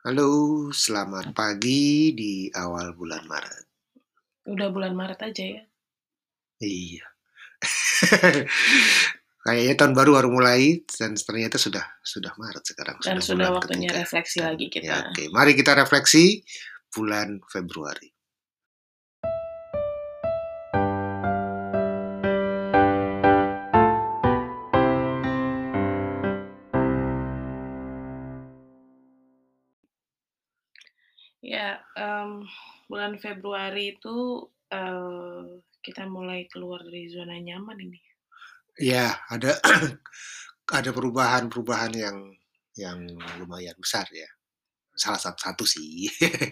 Halo, selamat pagi di awal bulan Maret. Udah bulan Maret aja ya? Iya. Kayaknya tahun baru baru mulai dan ternyata sudah sudah Maret sekarang. Dan sudah waktunya ketiga. refleksi dan, lagi kita. Ya, Oke, okay. mari kita refleksi bulan Februari. Um, bulan Februari itu, uh, kita mulai keluar dari zona nyaman ini. Ya, ada ada perubahan-perubahan yang yang lumayan besar ya. Salah satu satu sih,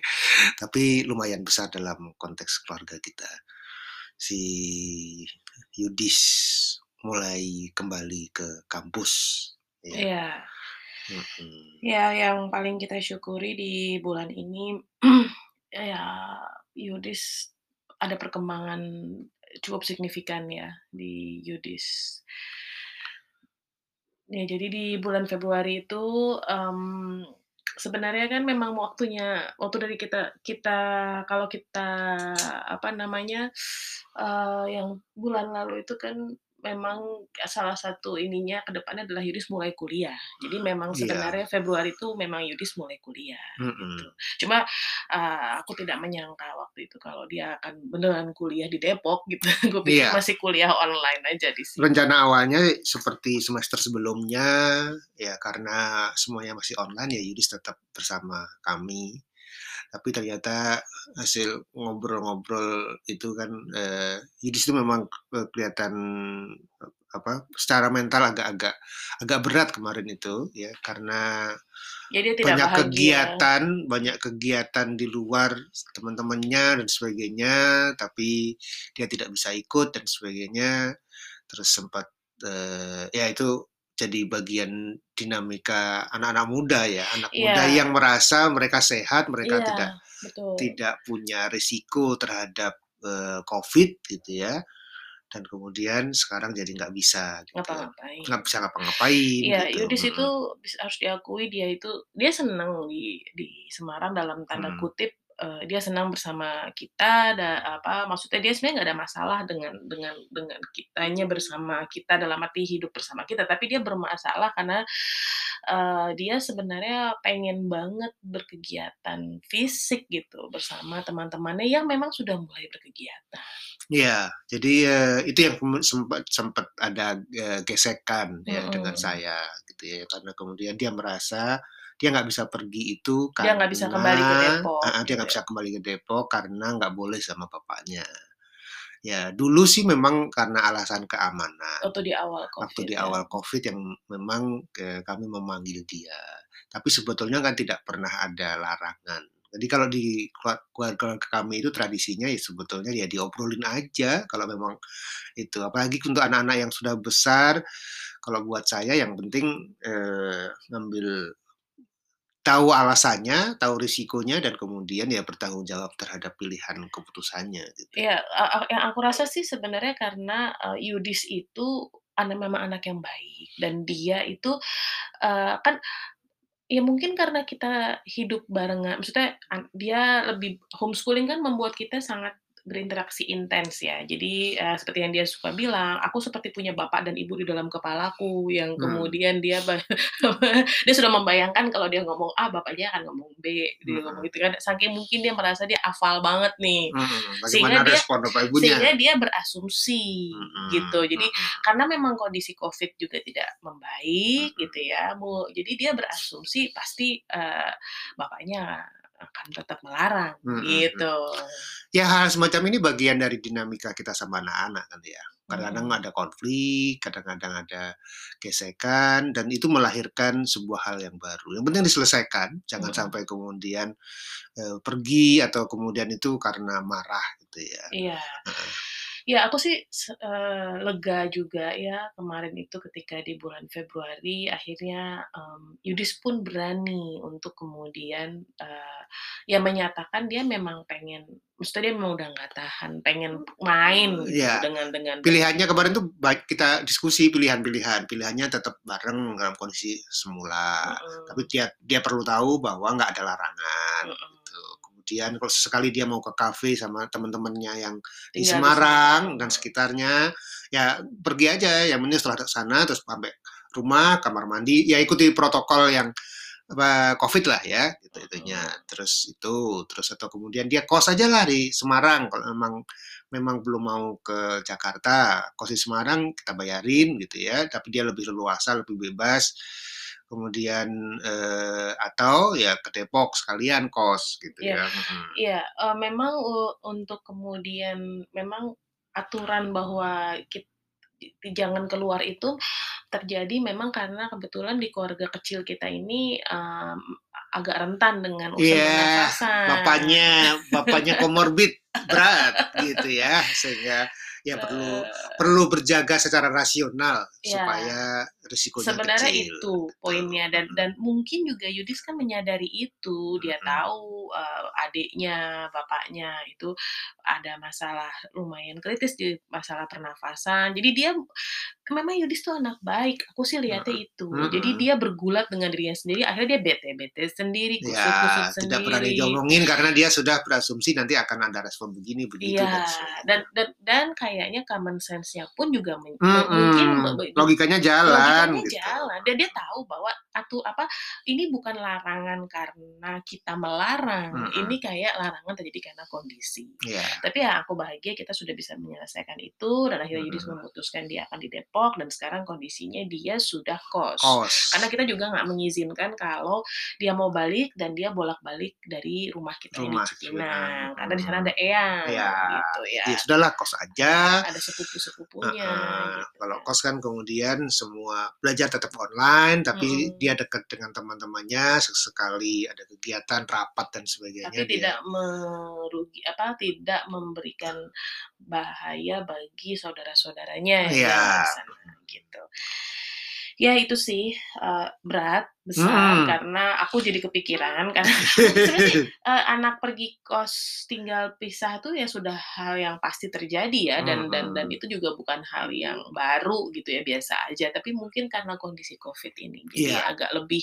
tapi lumayan besar dalam konteks keluarga kita. Si Yudis mulai kembali ke kampus ya. Iya. Ya, yang paling kita syukuri di bulan ini, ya Yudis ada perkembangan cukup signifikan ya di Yudis. Ya, jadi di bulan Februari itu, um, sebenarnya kan memang waktunya waktu dari kita kita kalau kita, apa namanya, uh, yang bulan lalu itu kan memang salah satu ininya ke depannya adalah Yudis mulai kuliah. Jadi memang Iya. sebenarnya Februari itu memang Yudis mulai kuliah, gitu. Mhm. Cuma, uh, aku tidak menyangka waktu itu kalau dia akan beneran kuliah di Depok gitu. Gue pikir Iya. masih kuliah online aja di sini. Rencana awalnya seperti semester sebelumnya, ya karena semuanya masih online ya Yudis tetap bersama kami. Tapi ternyata hasil ngobrol-ngobrol itu kan, eee, Yudis itu memang, eee, kelihatan, apa, secara mental agak-agak agak berat kemarin itu ya, karena Ya dia tidak banyak bahagia. kegiatan banyak kegiatan di luar teman-temannya dan sebagainya, tapi dia tidak bisa ikut dan sebagainya. Terus sempat, eee, ya itu jadi bagian dinamika anak-anak muda ya, anak muda Iya. yang merasa mereka sehat, mereka Iya, tidak betul. tidak punya risiko terhadap, eee, Covid gitu ya. Dan kemudian sekarang jadi nggak bisa gitu. Ngapa-ngapain. Nggak bisa ngapa-ngapain Iya, gitu, Yudis mhm. itu harus diakui dia itu dia senang di di Semarang dalam tanda Mhm. kutip, eee, dia senang bersama kita da apa, maksudnya dia sebenarnya nggak ada masalah dengan dengan dengan kitanya bersama kita dalam arti hidup bersama kita, tapi dia bermasalah karena, eee, dia sebenarnya pengen banget berkegiatan fisik gitu bersama teman-temannya yang memang sudah mulai berkegiatan. Iya, jadi, eee, itu yang sempat sempat ada, eee, gesekan ya dengan Mhm. saya gitu ya, karena kemudian dia merasa dia nggak bisa pergi itu Dia nggak bisa kembali ke karena Depok, heeh, dia gitu nggak ya. bisa kembali ke Depok karena nggak boleh sama bapaknya. Ya dulu sih memang karena alasan keamanan. Waktu di awal Waktu Covid di ya. awal Covid yang memang, eee, kami memanggil dia. Tapi sebetulnya kan tidak pernah ada larangan. Jadi kalau di kelua keluarga kami itu tradisinya ya sebetulnya ya diobrolin aja kalau memang itu, apalagi untuk anak-anak yang sudah besar, kalau buat saya yang penting, eee, ngambil tahu alasannya, tahu risikonya, dan kemudian ya bertanggung jawab terhadap pilihan keputusannya gitu. Iya, a a yang aku rasa sih sebenarnya karena, eee, Yudis itu ana memang anak yang baik dan dia itu, eee, kan ya mungkin karena kita hidup barengan maksudnya dia lebih homeschooling kan membuat kita sangat berinteraksi intens ya. Jadi, eee, seperti yang dia suka bilang, "Aku seperti punya bapak dan ibu di dalam kepalaku," yang Hmm. kemudian dia dia sudah membayangkan kalau dia ngomong A, bapaknya akan ngomong B, dia ngomong Mhm. gitu kan. Saking mungkin dia merasa dia hafal banget nih. Mhm, Sehingga dia respon bapak ibunya? sehingga dia berasumsi Mhm gitu. Jadi mhm. karena memang kondisi Covid juga tidak membaik Mhm. gitu ya, mu jadi dia berasumsi pasti, eee, bapaknya akan tetap melarang mhm. gitu. Ya hal semacam ini bagian dari dinamika kita sama anak-anak kan ya. Kadang-kadang ada konflik, kadang-kadang ada gesekan, dan itu melahirkan sebuah hal yang baru. Yang penting diselesaikan, jangan Mhm. sampai kemudian, eee, pergi atau kemudian itu karena marah gitu ya. Iya. Heeh. Ya aku sih eee, lega juga ya kemarin itu ketika di bulan Februari akhirnya, mmm, Yudis pun berani untuk kemudian, eee, ya menyatakan dia memang pengen maksudnya dia memang udah nggak tahan, pengen main gitu Iya, dengan dengan pilihannya kemarin tuh baik kita diskusi pilihan-pilihan, pilihannya tetap bareng dalam kondisi semula, tapi mhm, dia dia perlu tahu bahwa nggak ada larangan, gitu. mhm, Kemudian kalau sesekali dia mau ke kafe sama teman-temannya yang di di Semarang dan sekitarnya, ya pergi aja, yang penting setelah ke sana terus sampai rumah, kamar mandi, ya ikuti protokol yang apa, Covid lah ya, gitu itunya. mhm, Terus itu, terus atau kemudian dia kos aja lah di Semarang. Kalau memang memang belum mau ke Jakarta, kos di Semarang kita bayarin gitu ya, tapi dia lebih leluasa, lebih bebas. Kemudian eh, atau ya ke Depok sekalian kos gitu iya ya. Iya, eee, memang u untuk kemudian memang aturan bahwa kit jangan keluar itu terjadi memang karena kebetulan di keluarga kecil kita ini, mmm, agak rentan dengan Iya, pernafasan. bapaknya bapaknya komorbid berat gitu ya, sehingga ya perlu Eee, perlu berjaga secara rasional ya. supaya risikonya Sebenarnya kecil, itu gitu. poinnya dan dan mungkin juga Yudis kan menyadari itu, dia tahu, eee, adiknya, bapaknya itu ada masalah lumayan kritis di masalah pernafasan. Jadi dia memang Yudis tuh anak baik, aku sih lihatnya Mhm itu. Jadi mhm. dia bergulat dengan dirinya sendiri, akhirnya dia bete-bete sendiri, Ya, kusut-kusut tidak pernah sendiri. diomongin karena dia sudah berasumsi nanti akan ada respon begini, begitu, Iya, dan dan dan dan kayaknya common sense-nya pun juga me mungkin logikanya jalan logikanya gitu. jalan, dan dia tahu bahwa atu apa, ini bukan larangan karena kita melarang, Mhm, ini kayak larangan terjadi karena kondisi. iya, Tapi ya aku bahagia kita sudah bisa menyelesaikan itu, dan akhirnya Yudis mhm. memutuskan dia akan di Depok, dan sekarang kondisinya dia sudah kos. Kos. Karena kita juga nggak mengizinkan kalau dia mau balik dan dia bolak-balik dari rumah kita di Rumah gitu, Cipinang, karena di sana ada eyang Iya, gitu ya, ya sudahlah kos aja, ada sepupu-sepupunya heeh. gitu Kalau kan. kos kan kemudian semua belajar tetap online, tapi Mhm, dia dekat dengan teman-temannya, sesekali ada kegiatan, rapat dan tapi sebagainya dia tidak merugi apa, tidak memberikan bahaya bagi saudara-saudaranya yang di iya, sana gitu. Ya itu sih, eee, berat, besar, mhm. karena aku jadi kepikiran karena sebenarnya sih, eee, anak pergi kos tinggal pisah tuh ya sudah hal yang pasti terjadi ya dan dan dan Mhm, itu juga bukan hal yang baru gitu ya, biasa aja. Tapi mungkin karena kondisi Covid ini jadi agak lebih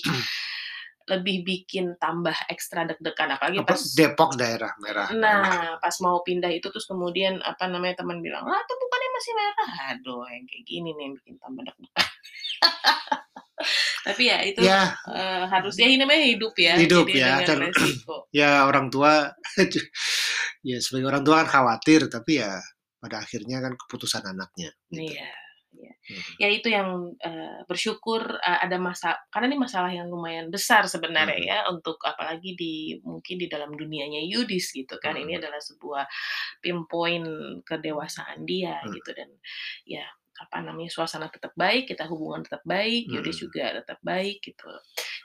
lebih bikin tambah ekstra deg-degan, apalagi apa, pas Depok daerah merah nah, pas mau pindah itu terus kemudian, apa namanya, teman bilang, "Lah, itu bukannya masih merah?" Aduh, yang kayak gini nih yang bikin tambah deg-degan. Tapi ya itu, Ya, eee, harus ya ini namanya hidup ya, hidup jadi ya, dan resiko. ya orang tua ya sebagai orang tua kan khawatir, tapi ya pada akhirnya kan keputusan anaknya, gitu. Iya. Mhm Ya itu yang, eee, bersyukur, eee, ada masa karena ini masalah yang lumayan besar sebenarnya mhm ya, untuk apalagi di mungkin di dalam dunianya Yudis gitu kan, ini mhm adalah sebuah pinpoint kedewasaan dia mhm gitu. Dan ya, apa namanya, suasana tetap baik, kita hubungan tetap baik, Yudis mhm juga tetap baik gitu.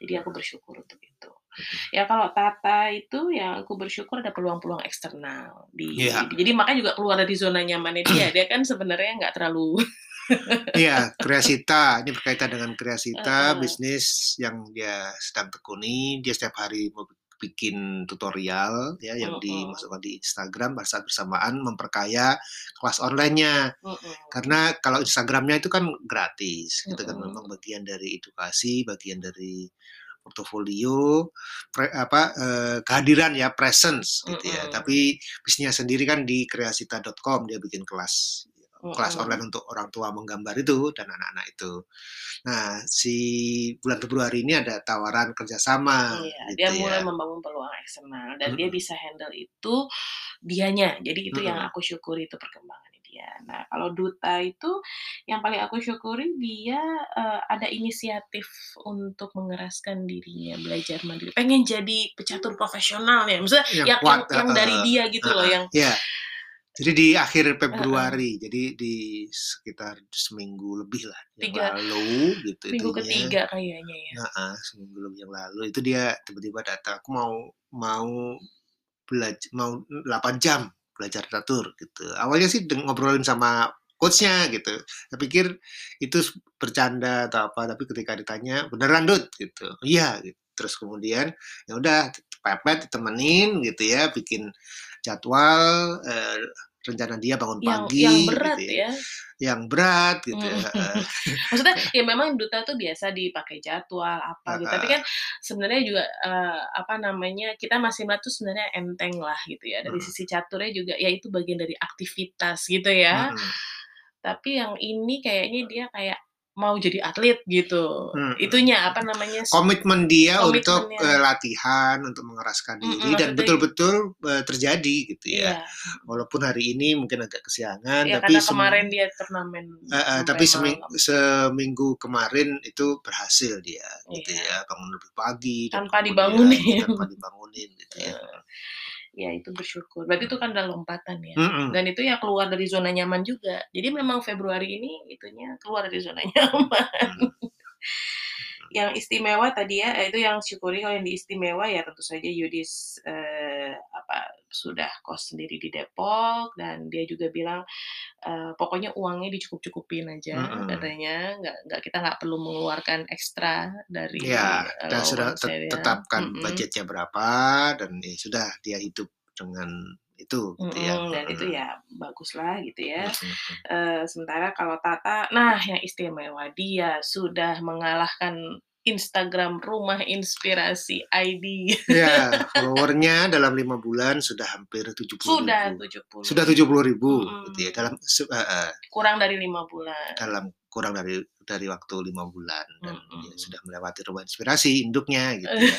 Jadi aku bersyukur untuk itu. mhm. Ya kalau Tata itu yang aku bersyukur ada peluang-peluang eksternal di di jadi makanya juga keluar dari zona nyamannya dia, dia kan sebenarnya nggak terlalu Iya, Kreasita, ini berkaitan dengan Kreasita, heeh, bisnis yang dia sedang tekuni. Dia setiap hari mau bikin tutorial ya yang dimasukkan di Instagram pada saat bersamaan memperkaya kelas online-nya. Karena kalau Instagramnya itu kan gratis, gitu kan. Memang bagian dari edukasi, bagian dari portofolio, pre apa, eee, kehadiran ya, presence gitu ya. Tapi bisnisnya sendiri kan di kreasita.com dia bikin kelas kelas online untuk orang tua menggambar itu dan anak-anak itu. Nah, si bulan Februari ini ada tawaran kerjasama Iya, dia gitu mulai ya. membangun peluang eksternal dan dia Mhm bisa handle itu dianya. Jadi itu yang mhm aku syukuri itu perkembangannya dia. Nah, kalau duta itu yang paling aku syukuri dia, eee, ada inisiatif untuk mengeraskan dirinya, belajar mandiri, pengen jadi pecatur profesional ya, maksudnya yang yang yang kuat yang dari heeh dia gitu loh heeh, yang iya. Jadi di akhir Februari, jadi di sekitar seminggu lebih lah yang 3 lalu gitu minggu itunya ketiga kayaknya ya. heeh, seminggu lebih yang lalu itu dia tiba-tiba datang, "Aku mau mau belaj mau 8 jam." belajar catur gitu. Awalnya sih ngobrolin sama coach-nya gitu. Saya pikir itu bercanda atau apa, tapi ketika ditanya, "Beneran, Dut?" Gitu. "Iya," gitu. Terus kemudian ya udah pepet ditemenin gitu ya, bikin jadwal, eee, rencana dia bangun Yang pagi yang gitu berat ya, ya. yang berat gitu ya. Maksudnya ya memang duta tuh biasa dipakai jadwal apa gitu, tapi kan sebenarnya juga, eee, apa namanya, kita masih melihat tuh sebenarnya enteng lah gitu ya, dari Mhm. sisi caturnya juga ya itu bagian dari aktivitas gitu ya. Tapi yang ini kayaknya dia kayak mau jadi atlet gitu, Mhm. itunya apa namanya, Komitmen dia untuk, komitmennya. latihan, untuk mengeraskan Mhm, diri dan maksudnya betul-betul, eee, terjadi gitu ya. Iya. Walaupun hari ini mungkin agak kesiangan, Iya, tapi karena kemarin dia turnamen heeh, sampai tapi seming malam. seminggu kemarin itu berhasil dia gitu Iya. ya, bangun lebih pagi dan Tanpa dibangunin. tanpa dibangunin gitu ya. Ya itu bersyukur. Berarti itu kan udah lompatan ya, Mhm. dan itu ya keluar dari zona nyaman juga. Jadi memang Februari ini itunya keluar dari zona nyaman. Mhm. Yang istimewa tadi ya, eee, itu yang syukuri kalau yang istimewa ya tentu saja Yudis, eee, apa, sudah kos sendiri di Depok dan dia juga bilang, eee, "Pokoknya uangnya dicukup-cukupin aja," Mhm. katanya, "nggak nggak kita nggak perlu mengeluarkan ekstra dari Iya, kita sudah allowance-nya," tetapkan mhm. budgetnya berapa dan ya sudah dia hidup dengan itu gitu ya, Mhm, dan itu ya baguslah gitu ya. Mhm. Eee, sementara kalau Tata, nah yang istimewa dia sudah mengalahkan Instagram Rumah Inspirasi ID. Iya, follower-nya dalam 5 bulan sudah hampir Sudah 70.000. 70.000. Sudah 70.000 gitu ya, dalam se heeh. Kurang dari 5 bulan. Dalam kurang dari dari waktu 5 bulan dan ya Mhm. sudah melewati Rumah Inspirasi induknya gitu ya.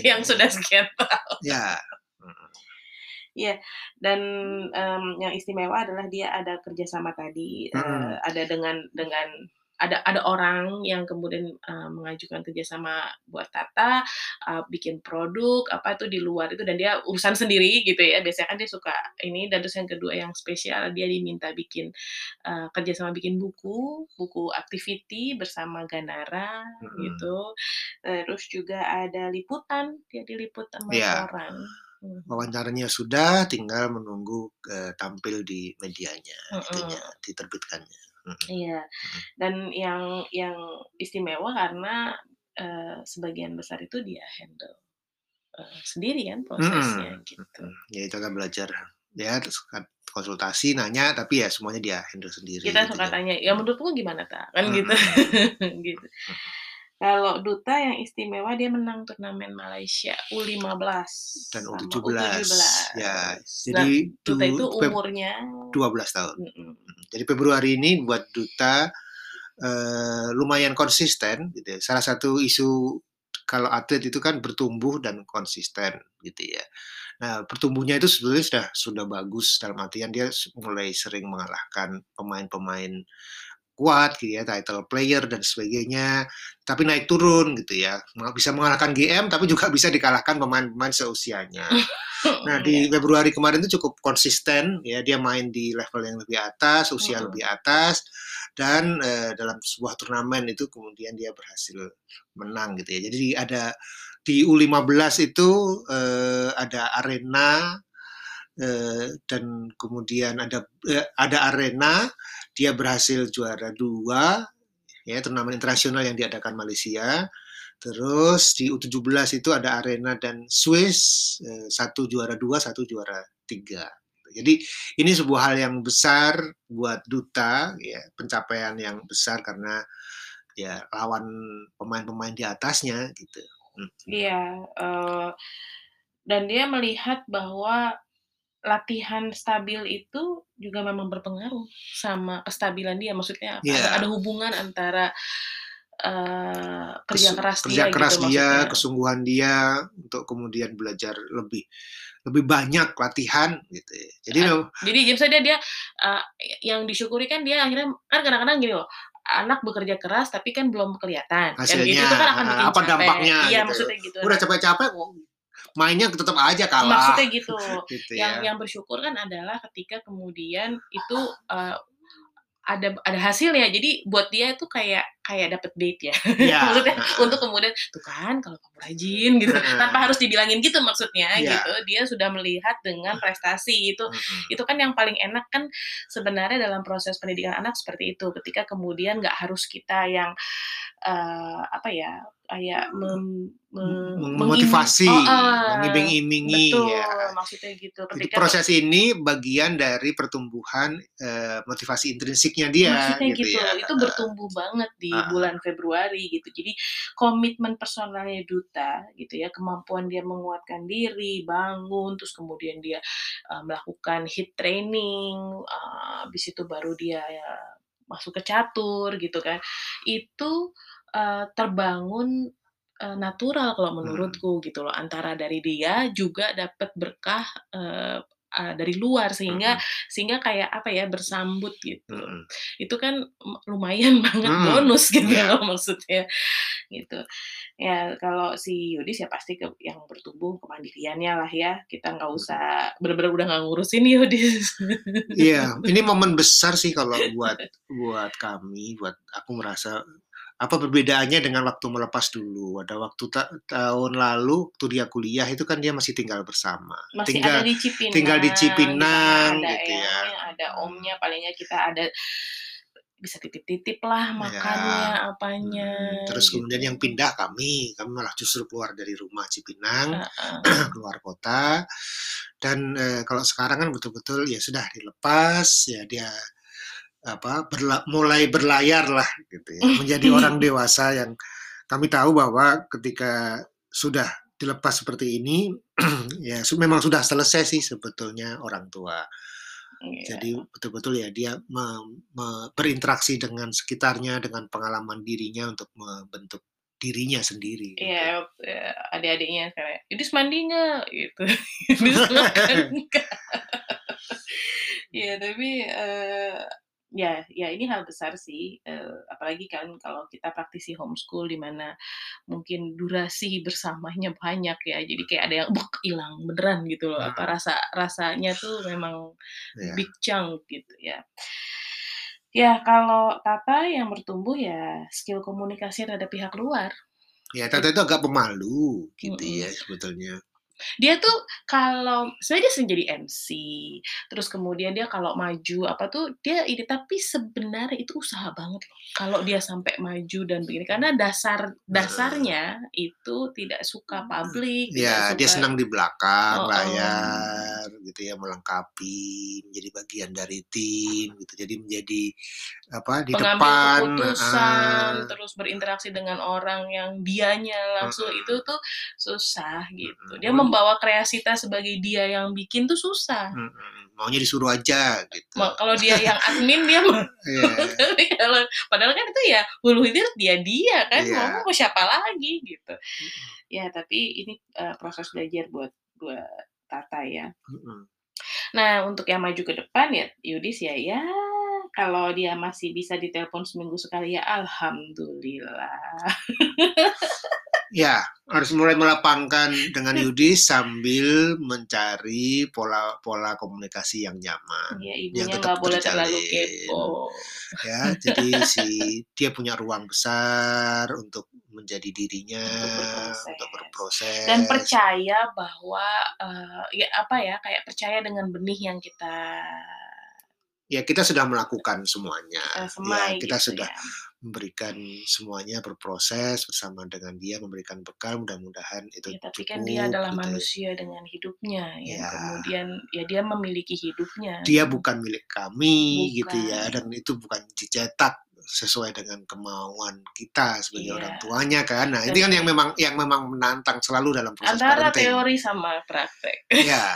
Yang sudah sekian tahun. Mhm. Iya, dan, mmm, yang istimewa adalah dia ada kerjasama tadi, eee, Mhm. ada dengan dengan ada ada orang yang kemudian, eee, mengajukan kerjasama buat Tata, eee, bikin produk, apa tuh di luar itu dan dia urusan sendiri gitu ya, biasanya kan dia suka ini dan terus yang kedua yang spesial dia diminta bikin, eee, kerjasama bikin buku, buku activity bersama Ganara Mhm. gitu. Terus juga ada liputan, dia diliput sama Iya. koran. Mhm. Wawancaranya sudah, tinggal menunggu, eee, tampil di medianya, itunya, Mhm. diterbitkannya. Iya, dan yang yang istimewa karena, eee, sebagian besar itu dia handle, eee, sendiri kan prosesnya Mhm, gitu. Ya itu kan belajar ya terus kan konsultasi, nanya, tapi ya semuanya dia handle sendiri Kita gitu suka ya. tanya, "Ya menurutmu gimana, Ta?" Kan Mhm gitu. Gitu. Kalau Duta yang istimewa dia menang turnamen Malaysia U15 Dan sama U17, ya. U17. Nah, Jadi Duta itu umurnya 12 tahun. mhm. Mhm. Jadi Februari ini buat Duta, eee, lumayan konsisten gitu ya. Salah satu isu kalau atlet itu kan bertumbuh dan konsisten gitu ya. Nah, bertumbuhnya itu sebetulnya sudah sudah bagus dalam artian dia mulai sering mengalahkan pemain-pemain kuat gitu ya, title player dan sebagainya, tapi naik turun gitu ya. Bisa mengalahkan GM, tapi juga bisa dikalahkan pemain-pemain seusianya. Nah, Iya. di Februari kemarin itu cukup konsisten ya, dia main di level yang lebih atas, usia Mhm. lebih atas, dan, eee, dalam sebuah turnamen itu kemudian dia berhasil menang gitu ya. Jadi ada di U15 itu, eee, ada arena, dan kemudian ada eee, ada arena, dia berhasil juara 2 ya, turnamen internasional yang diadakan Malaysia. Terus di U17 itu ada arena dan Swiss, eee, 1 juara 2, 1 juara 3. Jadi ini sebuah hal yang besar buat Duta ya, pencapaian yang besar karena ya lawan pemain-pemain di atasnya gitu, mhm. Iya, eee, dan dia melihat bahwa latihan stabil itu juga memang berpengaruh sama kestabilan dia, maksudnya ada ada Iya. hubungan antara, eee, kerja keras kerja dia keras gitu dia, maksudnya. kesungguhan dia untuk kemudian belajar lebih lebih banyak latihan gitu ya. Jadi mem jadi jadi misalnya dia, eee, yang disyukuri kan dia akhirnya kan kadang-kadang gini loh, anak bekerja keras tapi kan belum kelihatan, kan gitu, Hasilnya, itu kan akan bikin apa capek. dampaknya Iya, gitu. maksudnya gitu. Udah capek-capek mainnya tetep aja kalah, Maksudnya gitu. gitu Yang ya. yang bersyukur kan adalah ketika kemudian itu, eee, ada ada hasilnya. Jadi buat dia itu kayak kayak dapet bait ya. Iya, maksudnya heeh. untuk kemudian tuh kan kalau kamu rajin gitu Heeh. tanpa harus dibilangin gitu maksudnya Iya. gitu. Dia sudah melihat dengan prestasi itu Mhm. itu kan yang paling enak kan sebenarnya dalam proses pendidikan anak seperti itu. Ketika kemudian nggak harus kita yang eee, apa ya, kayak mem me M mengim memotivasi, heeh, mengiming-imingi, betul, ya. maksudnya gitu. Jadi Ketika proses ini bagian dari pertumbuhan, eee, motivasi intrinsiknya dia Maksudnya gitu gitu, ya, itu bertumbuh banget di Heeh. bulan Februari gitu. Jadi komitmen personalnya duta gitu ya, kemampuan dia menguatkan diri, bangun, terus kemudian dia, eee, melakukan HIIT training, eee, habis itu baru dia ya masuk ke catur gitu kan. Itu, eee, terbangun, natural kalau Hmm. menurutku gitu loh, antara dari dia juga dapat berkah, eee eee, dari luar sehingga Mhm. sehingga kayak apa ya, bersambut gitu. Mhm. Itu kan lumayan banget Mhm, bonus gitu iya. loh maksudnya, gitu. Ya kalau si Yudis ya pasti ke yang bertumbuh kemandiriannya lah ya, kita nggak usah bener-bener udah nggak ngurusin Yudis. Iya, ini momen besar sih kalau buat buat kami, buat aku merasa, apa perbedaannya dengan waktu melepas dulu. Ada waktu ta tahun lalu waktu dia kuliah itu kan dia masih tinggal bersama, Masih tinggal ada di Cipinang, tinggal di Cipinang ada gitu ya. ada Mhm. omnya, paling nggak kita ada bisa titip-titip lah Iya, makannya, apanya, mhm, terus kemudian yang gitu. pindah kami, kami malah justru keluar dari rumah Cipinang, Heeh. keluar kota, dan, eee, kalau sekarang kan betul-betul ya sudah dilepas, ya dia apa, berla mulai berlayar lah gitu ya, menjadi orang dewasa yang kami tahu bahwa ketika sudah dilepas seperti ini, ya memang sudah selesai sih sebetulnya orang tua. Jadi Iya. betul-betul ya dia me berinteraksi dengan sekitarnya, dengan pengalaman dirinya untuk membentuk dirinya sendiri gitu. Iya, eee, adik-adiknya kayak, "Yudis mandi nggak?" Gitu. "Yudis makan nggak?" Iya tapi, eee, ya ya ini hal besar sih, eee, apalagi kan kalau kita praktisi homeschool di mana mungkin durasi bersamanya banyak ya, jadi kayak ada yang bek ilang beneran gitu loh, apa, Mhm. rasa rasanya tuh memang Iya. big chunk gitu ya. Ya kalau Tata yang bertumbuh ya skill komunikasi terhadap pihak luar. Ya Tata itu agak pemalu gitu Mhm. ya sebetulnya. Dia tuh kalau sebenarnya dia sering jadi MC, terus kemudian dia kalau maju apa tuh dia ini, tapi sebenarnya itu usaha banget loh, kalau dia sampai maju dan begini, karena dasar dasarnya itu tidak suka publik, Ya, dia senang di belakang heeh. layar gitu ya, melengkapi, menjadi bagian dari tim gitu, jadi menjadi apa, di Pengambil depan keputusan, heeh. terus berinteraksi dengan orang yang dianya langsung, itu Mhm. tuh susah gitu. Dia mau membawa kreasitas sebagai dia yang bikin tuh susah. Mhm, maunya disuruh aja gitu. Ma kalau dia yang admin dia mah Iya. padahal kan itu ya hulu hilir dia-dia kan, Iya. mau mau siapa lagi gitu. Ya tapi ini, eee, proses belajar buat buat Tata ya. Mhm. Nah untuk yang maju ke depan ya Yudis ya, ya kalau dia masih bisa ditelepon seminggu sekali ya alhamdulillah. Ya, harus mulai melapangkan dengan Yudis sambil mencari pola-pola komunikasi yang nyaman, Iya, yang tetap boleh terlalu terjalin. kepo. Ya, jadi si dia punya ruang besar untuk menjadi dirinya, Untuk untuk berproses. Dan berproses. percaya bahwa, eee, ya apa ya, kayak percaya dengan benih yang kita Ya kita sudah melakukan semuanya. Ya semai kita gitu sudah ya. Memberikan semuanya, berproses bersama dengan dia, memberikan bekal, mudah-mudahan itu Ya tapi kan dia cukup adalah gitu ya. manusia dengan hidupnya yang Ya. kemudian ya dia memiliki hidupnya. Dia bukan milik kami gitu ya, Bukan. dan itu bukan dicetak sesuai dengan kemauan kita sebagai orang Iya. tuanya kan. Nah, ini kan yang memang yang memang menantang selalu dalam proses antara parenting. teori sama praktek. Ya,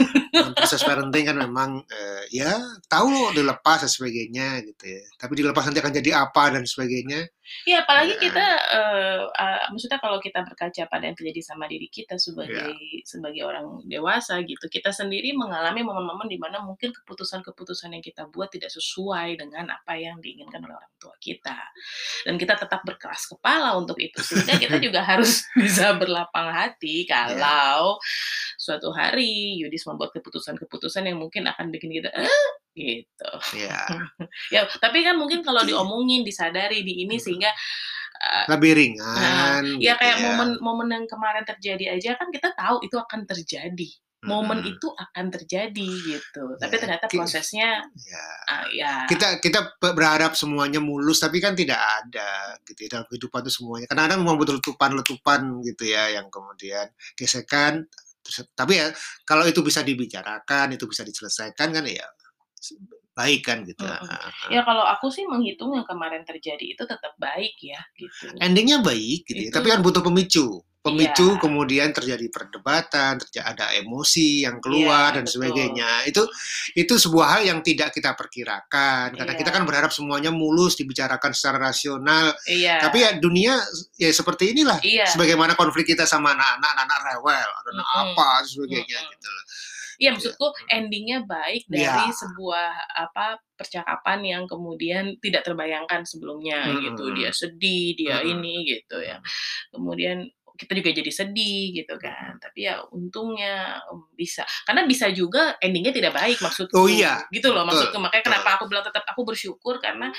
proses parenting kan memang, eee, ya tahu dilepas dan sebagainya gitu ya, tapi dilepas nanti akan jadi apa dan sebagainya, Ya apalagi ya kita, eee, eee, maksudnya kalau kita berkaca pada yang terjadi sama diri kita sebagai sebagai orang dewasa gitu, kita sendiri mengalami momen-momen di mana mungkin keputusan-keputusan yang kita buat tidak sesuai dengan apa yang diinginkan oleh orang tua kita. Dan kita tetap berkeras kepala untuk itu, sehingga kita juga harus bisa berlapang hati Ya. kalau suatu hari Yudis membuat keputusan-keputusan yang mungkin akan bikin kita, "Eh?" Gitu. Ya. Ya, tapi kan mungkin kalau diomongin, disadari, di ini Mhm. sehingga lebih nah, ringan ya gitu kayak ya. momen-momen yang kemarin terjadi aja kan kita tahu itu akan terjadi. Momen Mhm. itu akan terjadi gitu. Tapi Ya, ternyata ki prosesnya ya. ah, ya Kita kita be berharap semuanya mulus, tapi kan tidak ada gitu ya, dalam kehidupan itu semuanya. Kadang-kadang memang butuh letupan-letupan gitu ya, yang kemudian gesekan, terus tapi ya kalau itu bisa dibicarakan, itu bisa diselesaikan kan ya baik kan gitu, heeh heeh. Ya kalau aku sih menghitung yang kemarin terjadi itu tetap baik ya, gitu. Ending-nya baik gitu ya, Itu tapi kan butuh pemicu. Pemicu Iya. kemudian terjadi perdebatan, terja ada emosi yang Iya, keluar dan betul. sebagainya. Itu itu sebuah hal yang tidak kita perkirakan, karena kita Iya. kan berharap semuanya mulus, dibicarakan secara rasional. Iya. Tapi ya dunia ya seperti inilah, Iya. sebagaimana konflik kita sama anak-anak, anak-anak rewel, anak Mhm. apa dan sebagainya Mhm. gitu loh. Iya, Iya. maksudku ending-nya baik dari Iya. sebuah apa, percakapan yang kemudian tidak terbayangkan sebelumnya gitu. Mhm. Dia sedih, dia Mhm. ini gitu ya. Kemudian kita juga jadi sedih gitu kan. Tapi ya untungnya, mmm, bisa. Karena bisa juga ending-nya tidak baik maksudku. Oh iya, Gitu loh maksudku. Makanya kenapa aku bilang tetap aku bersyukur karena,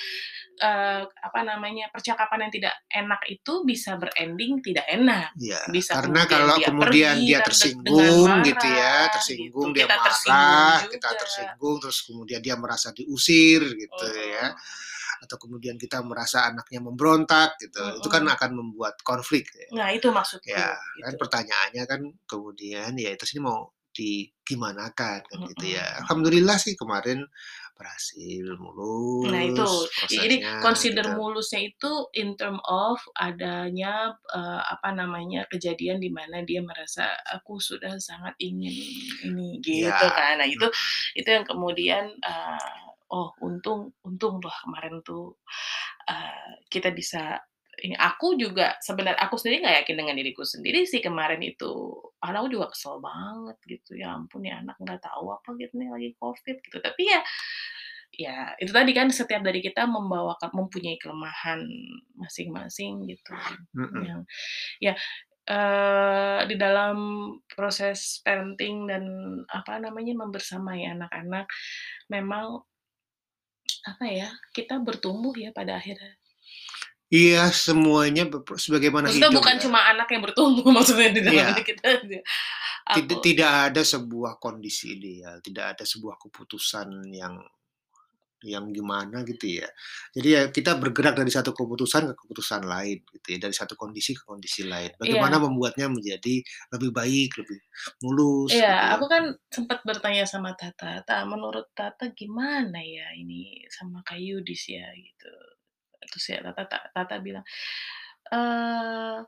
eee, apa namanya, percakapan yang tidak enak itu bisa berending tidak enak. Iya, Bisa karena kemudian kalau dia kemudian pergi dia kan tersinggung gitu ya, marah tersinggung, gitu. dia Kita tersinggung marah, kita juga. tersinggung, terus kemudian dia merasa diusir gitu ya, Mhm. atau kemudian kita merasa anaknya memberontak gitu, itu kan akan membuat konflik ya. Nah, itu maksudku, Ya, kan gitu. pertanyaannya kan kemudian ya terus ini mau digimanakan kan gitu ya. Alhamdulillah sih kemarin berhasil mulus Nah itu, ya jadi consider gitu. mulusnya itu in term of adanya, eee, apa namanya, kejadian di mana dia merasa, "Aku sudah sangat ingin ini," gitu Iya, kan. Nah itu itu yang kemudian, eee, oh untung untung loh kemarin tuh, eee, kita bisa ini aku juga sebenar aku sendiri nggak yakin dengan diriku sendiri sih kemarin itu. Karena aku juga kesel banget gitu, ya ampun nih anak nggak tahu apa gitu nih lagi Covid gitu. Tapi ya ya itu tadi kan setiap dari kita membawakan mempunyai kelemahan masing-masing gitu. Yang ya, eee, di dalam proses parenting dan apa namanya, membersamai anak-anak memang apa ya, kita bertumbuh ya pada akhirnya. Iya, semuanya sebagaimana Maksudnya hidup bukan ya. cuma anak yang bertumbuh maksudnya di dalam Iya. kita aja. Tid Aku tidak ada sebuah kondisi ideal, tidak ada sebuah keputusan yang yang gimana gitu ya. Jadi ya kita bergerak dari satu keputusan ke keputusan lain gitu ya, dari satu kondisi ke kondisi lain. Bagaimana Iya. membuatnya menjadi lebih baik, lebih mulus gitu Iya, ya. aku kan sempat bertanya sama Tata, "Ta, menurut Tata gimana ya ini sama Kak Yudis ya?" Gitu. Terus ya Tata ta Tata bilang, eee,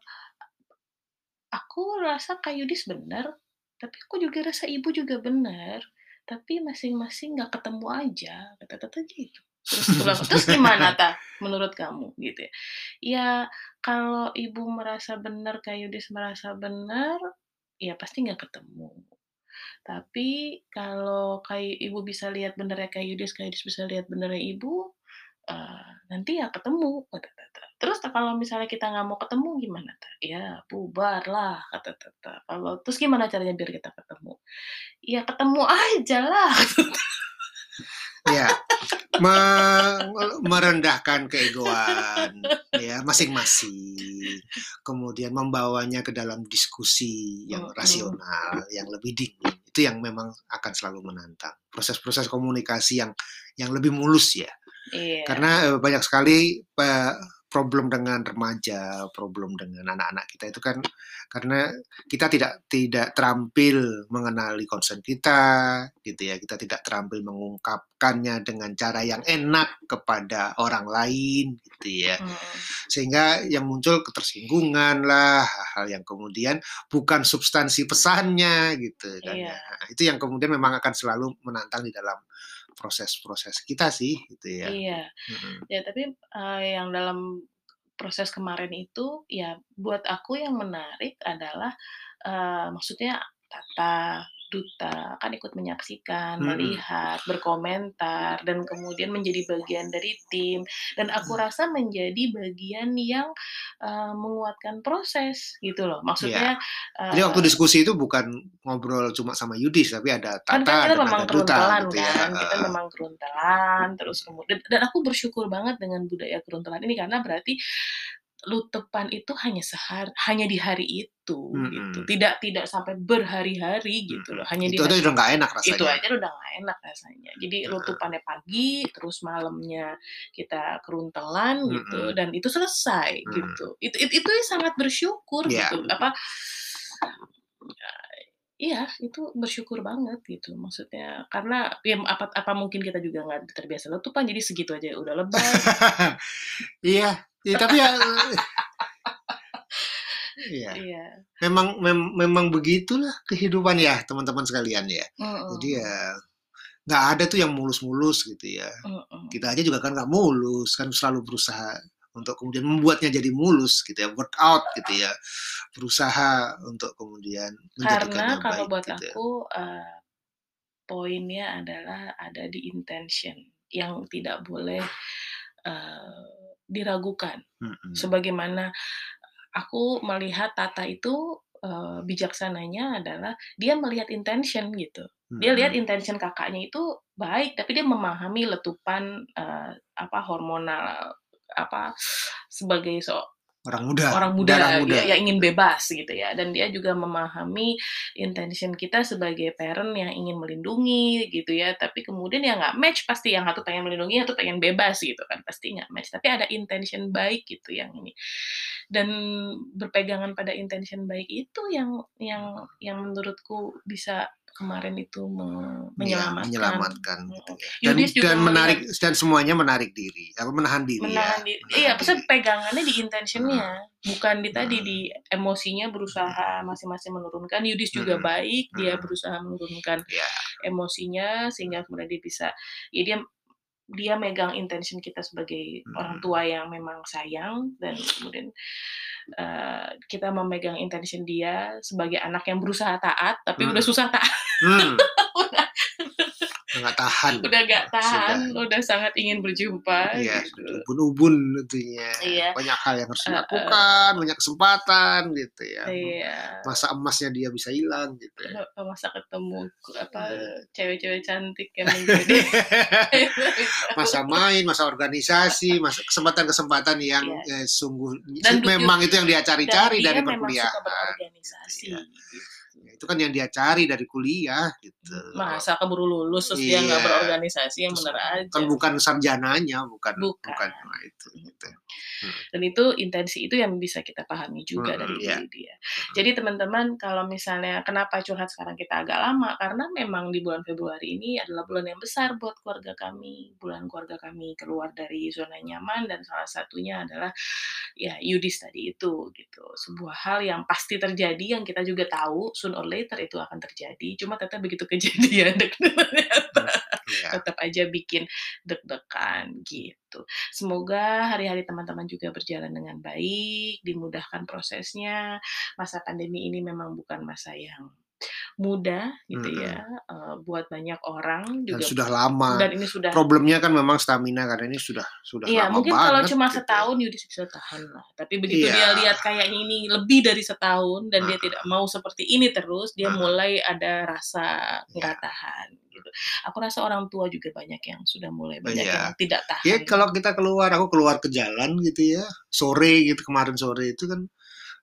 "Aku rasa Kak Yudis bener, tapi aku juga rasa Ibu juga bener, tapi masing-masing nggak ketemu aja," kata Tata gitu. Terus "Terus gimana Ta, menurut kamu?" Gitu ya. "Ya kalau Ibu merasa bener, Kak Yudis merasa bener, ya pasti nggak ketemu. Tapi kalau Kak Ibu bisa lihat benernya Kak Yudis, Kak Yudis bisa lihat benernya Ibu, eee, nanti ya ketemu," kata Tata. "Terus kalau misalnya kita nggak mau ketemu gimana Ta?" "Ya bubar lah," kata Tata. "Kalau terus gimana caranya biar kita ketemu?" "Ya ketemu aja lah,". Iya, me merendahkan keegoan ya masing-masing, kemudian membawanya ke dalam diskusi yang rasional, yang lebih dingin, itu yang memang akan selalu menantang. Proses-proses komunikasi yang yang lebih mulus ya. Iya. Karena, eee, banyak sekali problem dengan remaja, problem dengan anak-anak kita itu kan karena kita tidak tidak terampil mengenali concern kita gitu ya, kita tidak terampil mengungkapkannya dengan cara yang enak kepada orang lain gitu ya. Mhm. Sehingga yang muncul ketersinggungan lah, hal-hal yang kemudian bukan substansi pesannya gitu kan Iya. ya. Itu yang kemudian memang akan selalu menantang di dalam proses-proses kita sih gitu ya. Iya. Mhm. Ya tapi, eee, yang dalam proses kemarin itu, ya buat aku yang menarik adalah, eee, maksudnya Tata, Duta, kan ikut menyaksikan, Mhm. melihat, berkomentar, dan kemudian menjadi bagian dari tim. Dan aku Mhm. rasa menjadi bagian yang, eee, menguatkan proses gitu loh. Iya. Maksudnya, Jadi waktu diskusi itu bukan ngobrol cuma sama Yudis, tapi ada kan kan Tata kita dan memang ada Duta gitu ya, kan, kita memang keruntelan, terus kemud dan dan aku bersyukur banget dengan budaya keruntelan ini karena berarti lutepan itu hanya sehar hanya di hari itu gitu, Mhm. tidak tidak sampai berhari-hari gitu loh, hanya di Itu aja hari udah nggak enak itu rasanya. aja udah nggak enak rasanya. Jadi Heeh. lutupannya pagi, terus malamnya kita keruntelan gitu, Mhm. dan itu selesai Mhm. gitu. Itu it itu sangat bersyukur Iya. gitu, apa iya, itu bersyukur banget gitu maksudnya, karena ya apa apa mungkin kita juga nggak terbiasa letupan, jadi segitu aja udah lebay. Iya, ya tapi ya Iya. Iya. Memang mem memang begitulah kehidupan ya, teman-teman sekalian ya. Jadi Mhm. ya, nggak ada tuh yang mulus-mulus gitu ya. Mhm. Kita aja juga kan nggak mulus, kan selalu berusaha untuk kemudian membuatnya jadi mulus gitu ya, workout gitu ya. Berusaha untuk kemudian Karena menjadikannya kalau baik buat gitu ya. aku, eee, poinnya adalah ada di intention yang tidak boleh, eee, diragukan. Mhm. Sebagaimana aku melihat Tata itu, eee, bijaksananya adalah dia melihat intention gitu. Dia lihat intention Kakaknya itu baik, tapi dia memahami letupan, eee, apa, hormonal, apa, sebagai so Orang muda, orang muda, darah muda. ya yang ingin bebas gitu ya, dan dia juga memahami intention kita sebagai parent yang ingin melindungi gitu ya, tapi kemudian ya nggak match pasti, yang satu pengen melindungi, yang satu pengen bebas gitu kan, pasti nggak match. Tapi ada intention baik gitu yang ini. Dan berpegangan pada intention baik itu yang yang yang menurutku bisa kemarin itu me Iya, menyelamatkan. menyelamatkan Mhm. gitu ya. Dan Yudis juga dan melihat menarik dan semuanya menarik diri, apa menahan diri ya. menahan diri menahan iya, maksudnya diri. pegangannya di intention-nya, bukan di tadi, Mhm. di emosinya berusaha masing-masing menurunkan. Yudis juga Mhm. baik, dia berusaha menurunkan Iya. emosinya, sehingga kemudian dia bisa ya dia dia megang intention kita sebagai orang Mhm. tua yang memang sayang, dan kemudian, eee, kita memegang intention dia sebagai anak yang berusaha taat, tapi udah Mhm. susah taat. Hmm. Udah Udah nggak tahan. udah nggak tahan, Sudah. udah sangat ingin berjumpa Iya, gitu. ubun-ubun itunya. Iya. Banyak hal yang harus dilakukan, banyak kesempatan gitu ya. Iya. Masa emasnya dia bisa hilang gitu ya. Masa ketemu apa, Iya. cewek-cewek cantik yang menjadi Masa main, masa organisasi, masa kesempatan-kesempatan yang Iya. eh, sungguh Dan memang itu yang dia cari-cari dari memang suka perkuliahan. berorganisasi Iya. gitu. Ya, itu kan yang dia cari dari kuliah gitu. Masa keburu lulus terus dia nggak Iya. berorganisasi, yang Terus bener aja. Kan bukan sarjananya, bukan Bukan. bukan nah, itu gitu. Dan itu intensi itu yang bisa kita pahami juga Mhm, dari iya. dia. Jadi teman-teman kalau misalnya kenapa curhat sekarang kita agak lama, karena memang di bulan Februari ini adalah bulan yang besar buat keluarga kami. Bulan keluarga kami keluar dari zona nyaman dan salah satunya adalah ya Yudis tadi itu gitu. Sebuah hal yang pasti terjadi yang kita juga tahu soon or later itu akan terjadi. Cuma tetap begitu kejadian ternyata Iya. tetap aja bikin deg-degan gitu. Semoga hari-hari teman-teman juga berjalan dengan baik, dimudahkan prosesnya. Masa pandemi ini memang bukan masa yang mudah gitu Mhm. ya, eee, buat banyak orang Dan juga sudah lama. dan ini sudah Problemnya kan memang stamina karena ini sudah sudah Iya, lama mungkin kalau banget cuma gitu. setahun Yudis bisa tahan lah. Tapi begitu Iya. dia lihat kayaknya ini lebih dari setahun dan dia Heeh. tidak mau seperti ini terus, dia Heeh. mulai ada rasa nggak Iya. tahan gitu. Aku rasa orang tua juga banyak yang sudah mulai banyak Iya. yang tidak Ya tahan. kalau kita keluar, aku keluar ke jalan gitu ya, sore gitu kemarin sore itu kan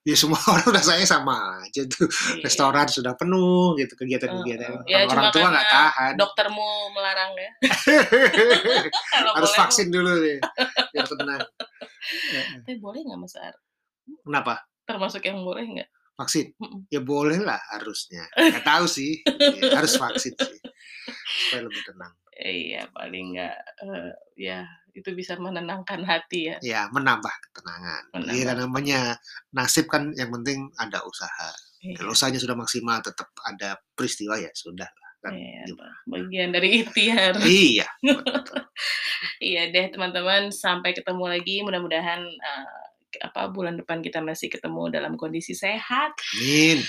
ya semua orang udah saya sama aja tuh. Iya. Restoran sudah penuh gitu kegiatan-kegiatan. Ya Kalau cuma orang tua nggak tahan. doktermu melarang ya. Harus boleh vaksin dulu nih biar tenang. Heeh. Tapi boleh nggak Mas Ar? Kenapa? Termasuk yang boleh nggak? Vaksin? Ya boleh lah harusnya. Nggak tahu sih. Ya, harus vaksin sih. Supaya lebih tenang. Iya, paling nggak, eee, ya itu bisa menenangkan hati ya. Ya menambah ketenangan. Iya Menambah. kan namanya nasib kan yang penting ada usaha. Kalau Iya. usahanya sudah maksimal tetap ada peristiwa ya sudah lah kan. Iya, Gimana? bagian dari ikhtiar. Iya. Iya deh teman-teman, sampai ketemu lagi mudah-mudahan, eee, apa, bulan depan kita masih ketemu dalam kondisi sehat Amin.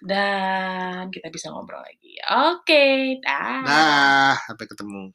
dan kita bisa ngobrol lagi. Oke, dah. Dah, sampai ketemu.